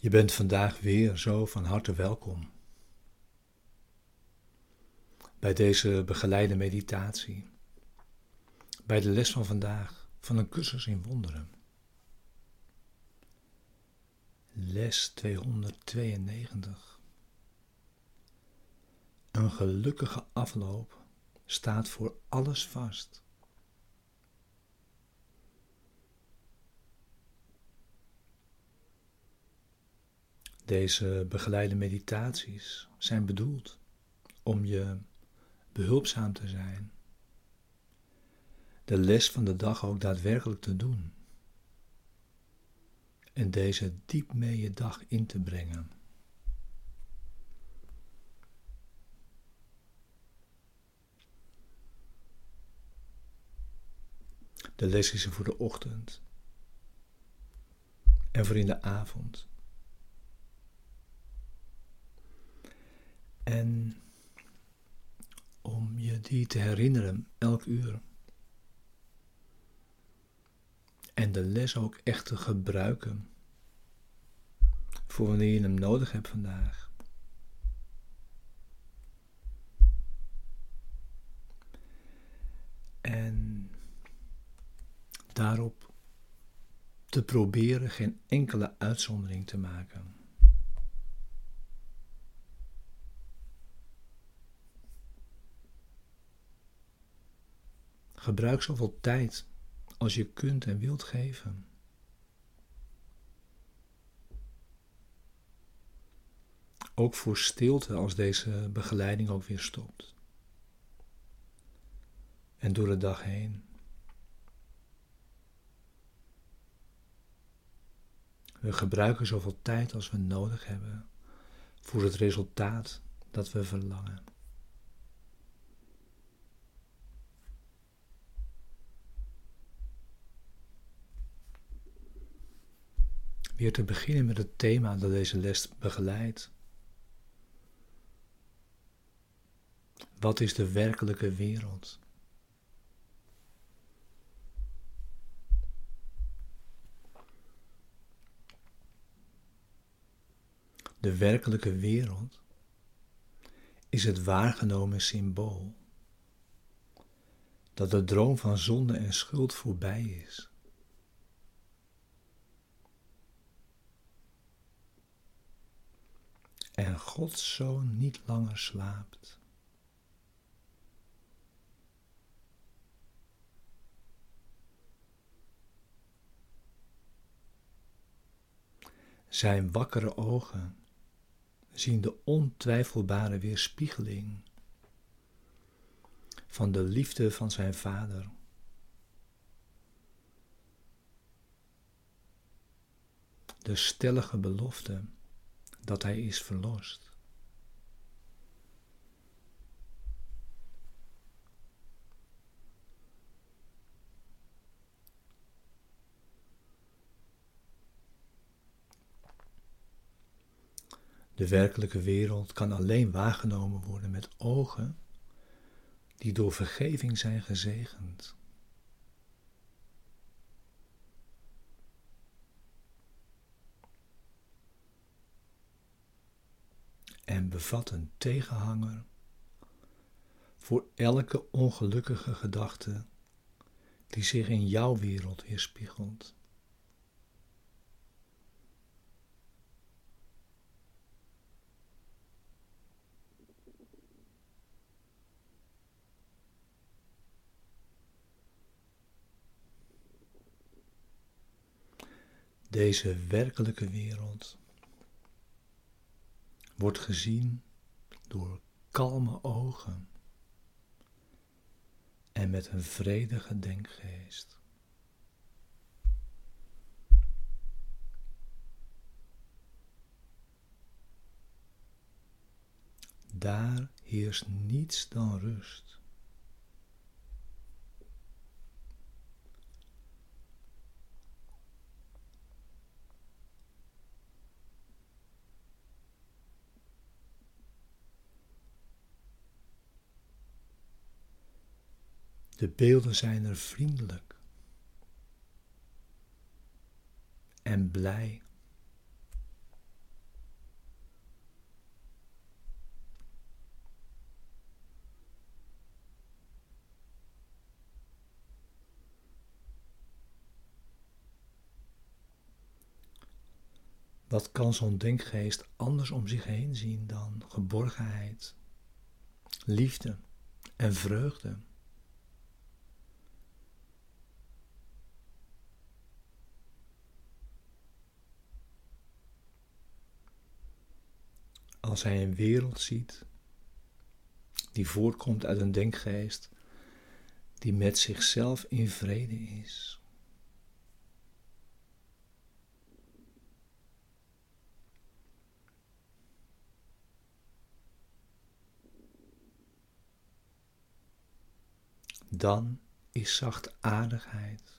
Je bent vandaag weer zo van harte welkom bij deze begeleide meditatie, bij de les van vandaag van een cursus in wonderen. Les 292. Een gelukkige afloop staat voor alles vast. Deze begeleide meditaties zijn bedoeld om je behulpzaam te zijn, de les van de dag ook daadwerkelijk te doen en deze diep mee je dag in te brengen. De les is er voor de ochtend en voor in de avond. En om je die te herinneren elk uur. En de les ook echt te gebruiken voor wanneer je hem nodig hebt vandaag. En daarop te proberen geen enkele uitzondering te maken. Gebruik zoveel tijd als je kunt en wilt geven. Ook voor stilte als deze begeleiding ook weer stopt. En door de dag heen. We gebruiken zoveel tijd als we nodig hebben voor het resultaat dat we verlangen. Weer te beginnen met het thema dat deze les begeleidt. Wat is de werkelijke wereld? De werkelijke wereld is het waargenomen symbool dat de droom van zonde en schuld voorbij is. En Gods Zoon niet langer slaapt. Zijn wakkere ogen zien de ontwijfelbare weerspiegeling van de liefde van zijn Vader. De stellige belofte dat hij is verlost. De werkelijke wereld kan alleen waargenomen worden met ogen die door vergeving zijn gezegend. En bevat een tegenhanger voor elke ongelukkige gedachte die zich in jouw wereld weerspiegelt. Deze werkelijke wereld wordt gezien door kalme ogen en met een vredige denkgeest. Daar heerst niets dan rust. De beelden zijn er vriendelijk en blij. Wat kan zo'n denkgeest anders om zich heen zien dan geborgenheid, liefde en vreugde? Als hij een wereld ziet die voortkomt uit een denkgeest die met zichzelf in vrede is. Dan is zachtaardigheid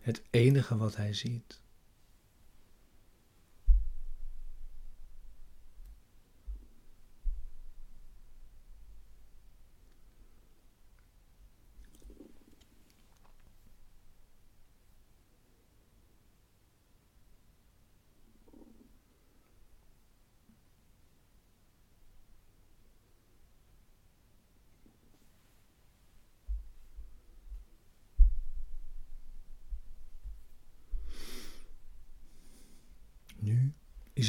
het enige wat hij ziet.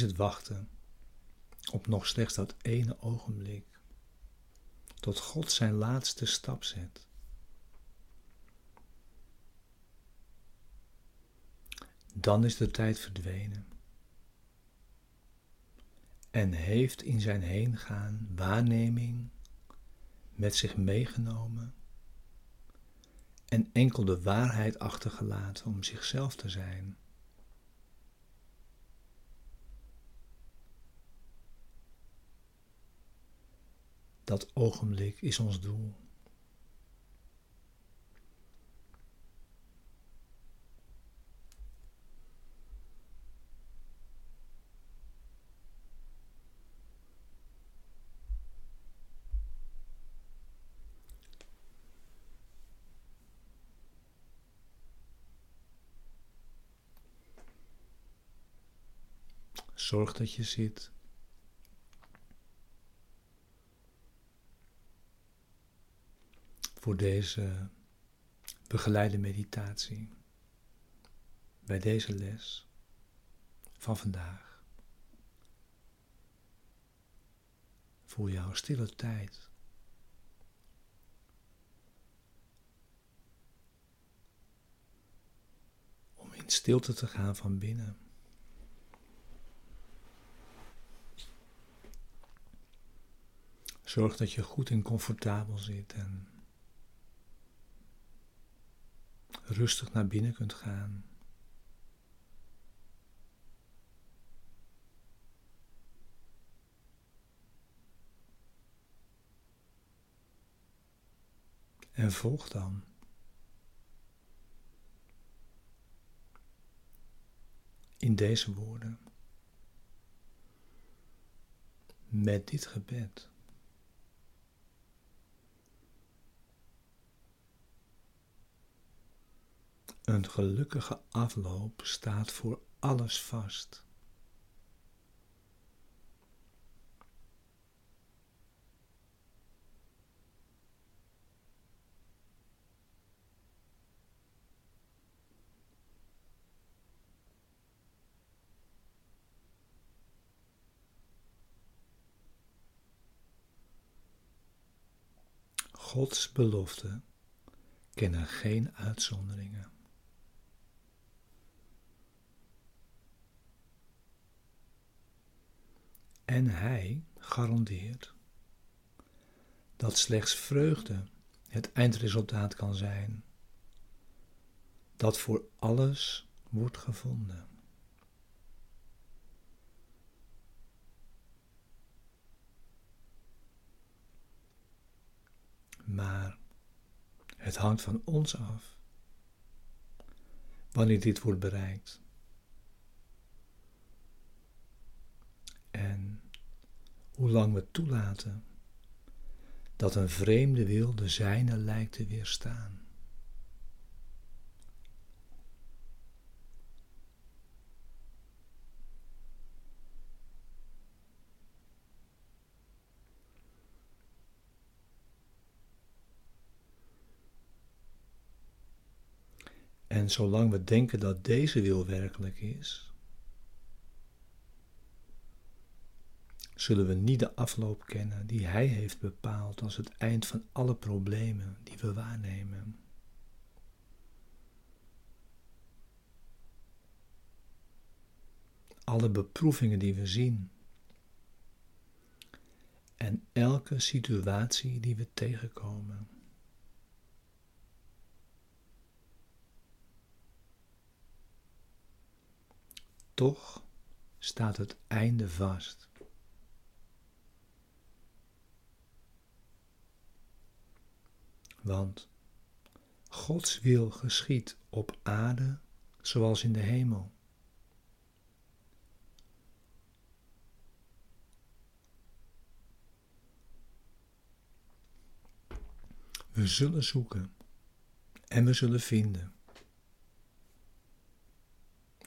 Is het wachten op nog slechts dat ene ogenblik, tot God zijn laatste stap zet. Dan is de tijd verdwenen en heeft in zijn heengaan waarneming met zich meegenomen en enkel de waarheid achtergelaten om zichzelf te zijn. Dat ogenblik is ons doel. Zorg dat je zit voor deze begeleide meditatie bij deze les van vandaag. Voor jouw stille tijd. Om in stilte te gaan van binnen. Zorg dat je goed en comfortabel zit en rustig naar binnen kunt gaan. En volg dan. In deze woorden. Met dit gebed. Een gelukkige afloop staat voor alles vast. Gods beloften kennen geen uitzonderingen. En hij garandeert dat slechts vreugde het eindresultaat kan zijn, dat voor alles wordt gevonden. Maar het hangt van ons af wanneer dit wordt bereikt. En hoe lang we toelaten dat een vreemde wil de zijne lijkt te weerstaan. En zolang we denken dat deze wil werkelijk is, zullen we niet de afloop kennen die Hij heeft bepaald als het eind van alle problemen die we waarnemen. Alle beproevingen die we zien en elke situatie die we tegenkomen. Toch staat het einde vast. Want Gods wil geschiet op aarde zoals in de hemel. We zullen zoeken en we zullen vinden.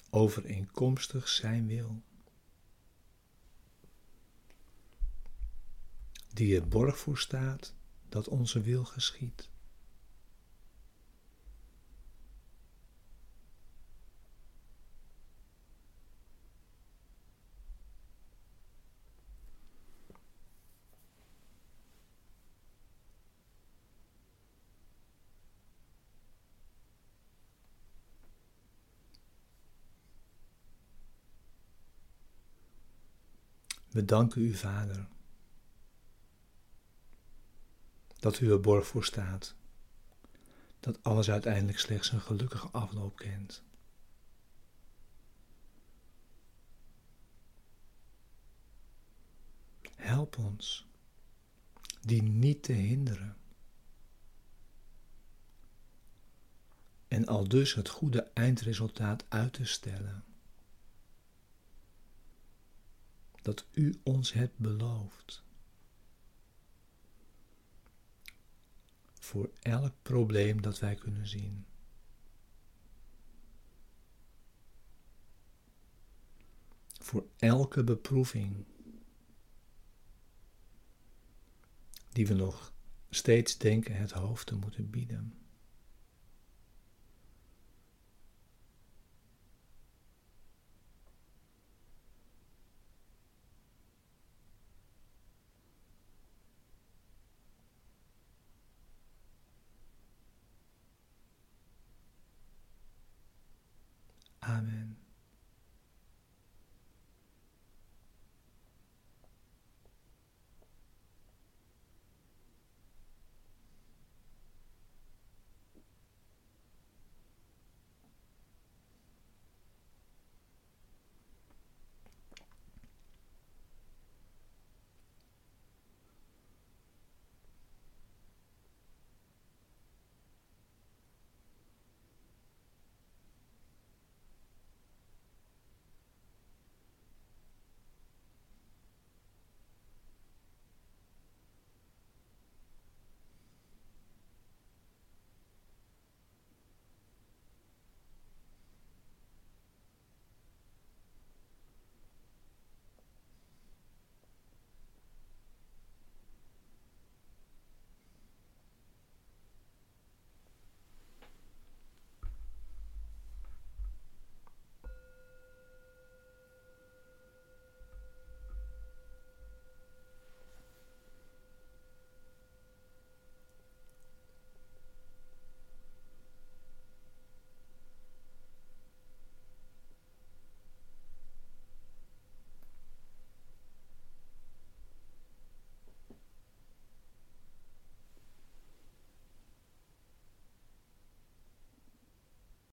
Overeenkomstig zijn wil. Die er borg voor staat dat onze wil geschiet. We danken u, Vader, dat u er borg voor staat, dat alles uiteindelijk slechts een gelukkige afloop kent. Help ons die niet te hinderen. En al dus het goede eindresultaat uit te stellen. Dat u ons hebt beloofd. voor elk probleem dat wij kunnen zien. Voor elke beproeving die we nog steeds denken het hoofd te moeten bieden.